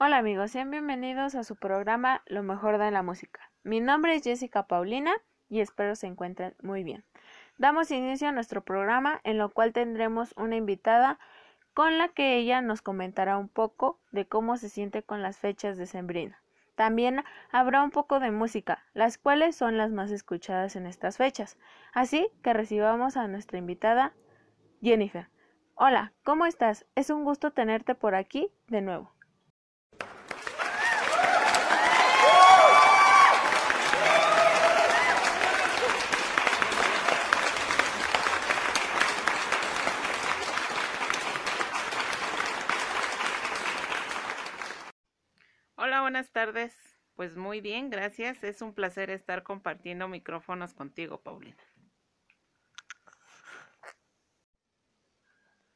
Hola amigos, sean bienvenidos a su programa Lo mejor de la música. Mi nombre es Jessica Paulina y espero se encuentren muy bien. Damos inicio a nuestro programa en lo cual tendremos una invitada con la que ella nos comentará un poco de cómo se siente con las fechas de Sembrina. También habrá un poco de música, las cuales son las más escuchadas en estas fechas. Así que recibamos a nuestra invitada Jennifer. Hola, ¿cómo estás? Es un gusto tenerte por aquí de nuevo. Hola, buenas tardes. Pues muy bien, gracias. Es un placer estar compartiendo micrófonos contigo, Paulina.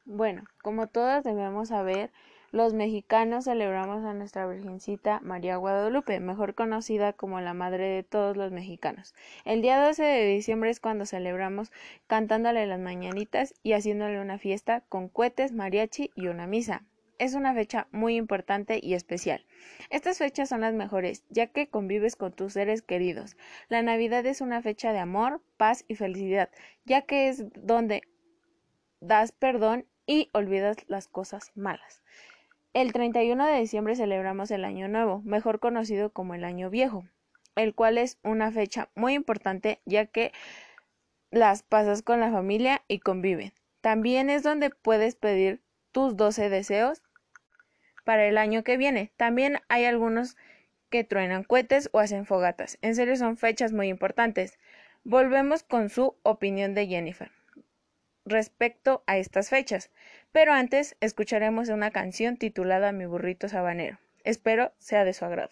Bueno, como todas debemos saber, los mexicanos celebramos a nuestra Virgencita María Guadalupe, mejor conocida como la Madre de todos los mexicanos. El día 12 de diciembre es cuando celebramos cantándole las mañanitas y haciéndole una fiesta con cohetes, mariachi y una misa. Es una fecha muy importante y especial. Estas fechas son las mejores, ya que convives con tus seres queridos. La Navidad es una fecha de amor, paz y felicidad, ya que es donde das perdón y olvidas las cosas malas. El 31 de diciembre celebramos el Año Nuevo, mejor conocido como el Año Viejo, el cual es una fecha muy importante ya que las pasas con la familia y conviven. También es donde puedes pedir tus 12 deseos para el año que viene. También hay algunos que truenan cohetes o hacen fogatas. En serio son fechas muy importantes. Volvemos con su opinión de Jennifer respecto a estas fechas. Pero antes escucharemos una canción titulada Mi burrito sabanero. Espero sea de su agrado.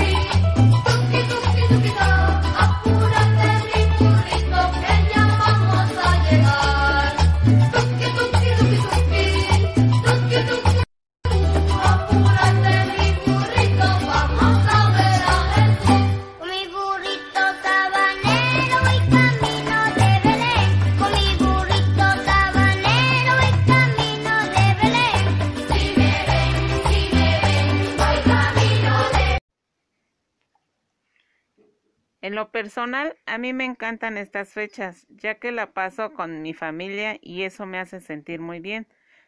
En lo personal, a mí me encantan estas fechas, ya que la paso con mi familia y eso me hace sentir muy bien.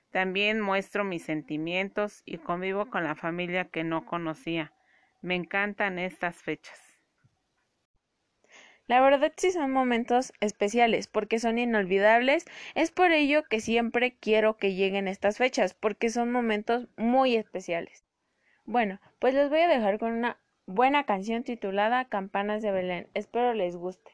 También muestro mis sentimientos y convivo con la familia que no conocía. Me encantan estas fechas. La verdad sí son momentos especiales porque son inolvidables. Es por ello que siempre quiero que lleguen estas fechas porque son momentos muy especiales. Bueno, pues les voy a dejar con una buena canción titulada Campanas de Belén. Espero les guste.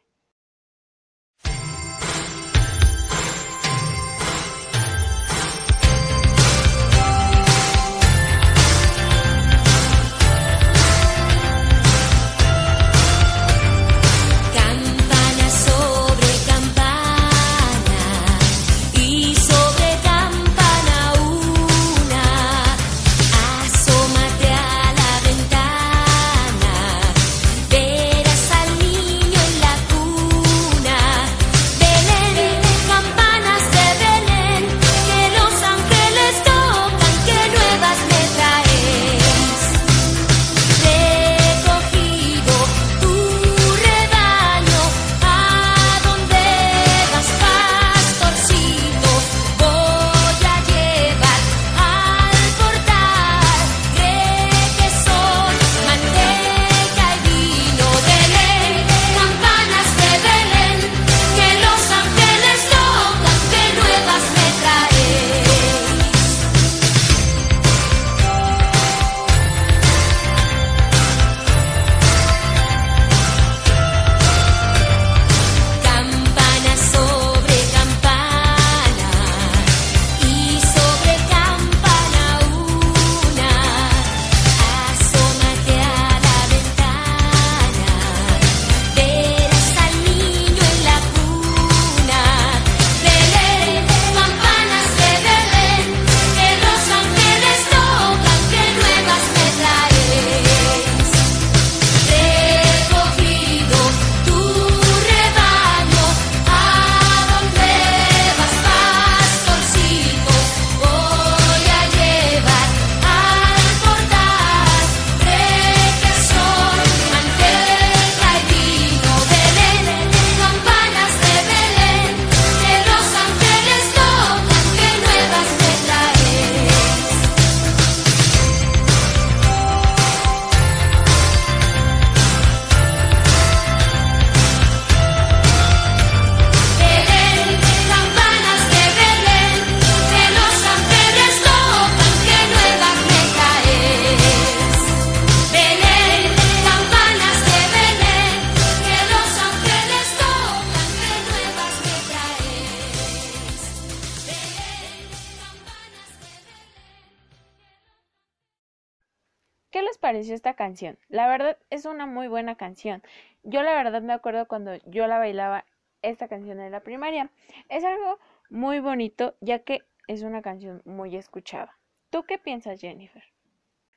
Pareció esta canción? La verdad es una muy buena canción. Yo la verdad me acuerdo cuando yo la bailaba esta canción en la primaria. Es algo muy bonito ya que es una canción muy escuchada. ¿Tú qué piensas, Jennifer?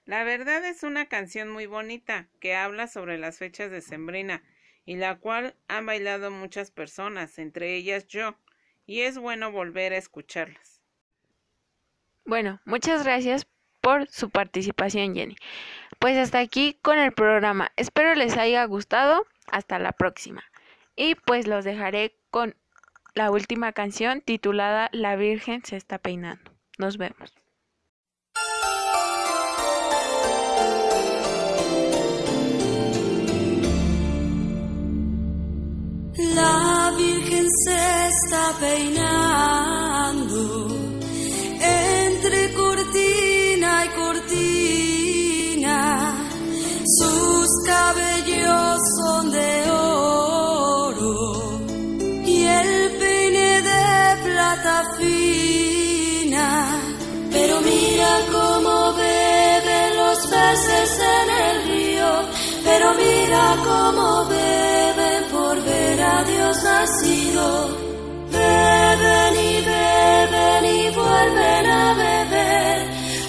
La verdad es una canción muy bonita que habla sobre las fechas de Sembrina y la cual han bailado muchas personas, entre ellas yo, y es bueno volver a escucharlas. Bueno, muchas gracias por su participación, Jenny. Pues hasta aquí con el programa. Espero les haya gustado. Hasta la próxima. Y pues los dejaré con la última canción titulada La Virgen se está peinando. Nos vemos. La Virgen se está peinando mira cómo beben por ver a Dios nacido. Beben y beben y vuelven a beber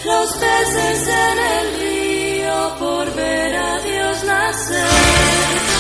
los peces en el río por ver a Dios nacer.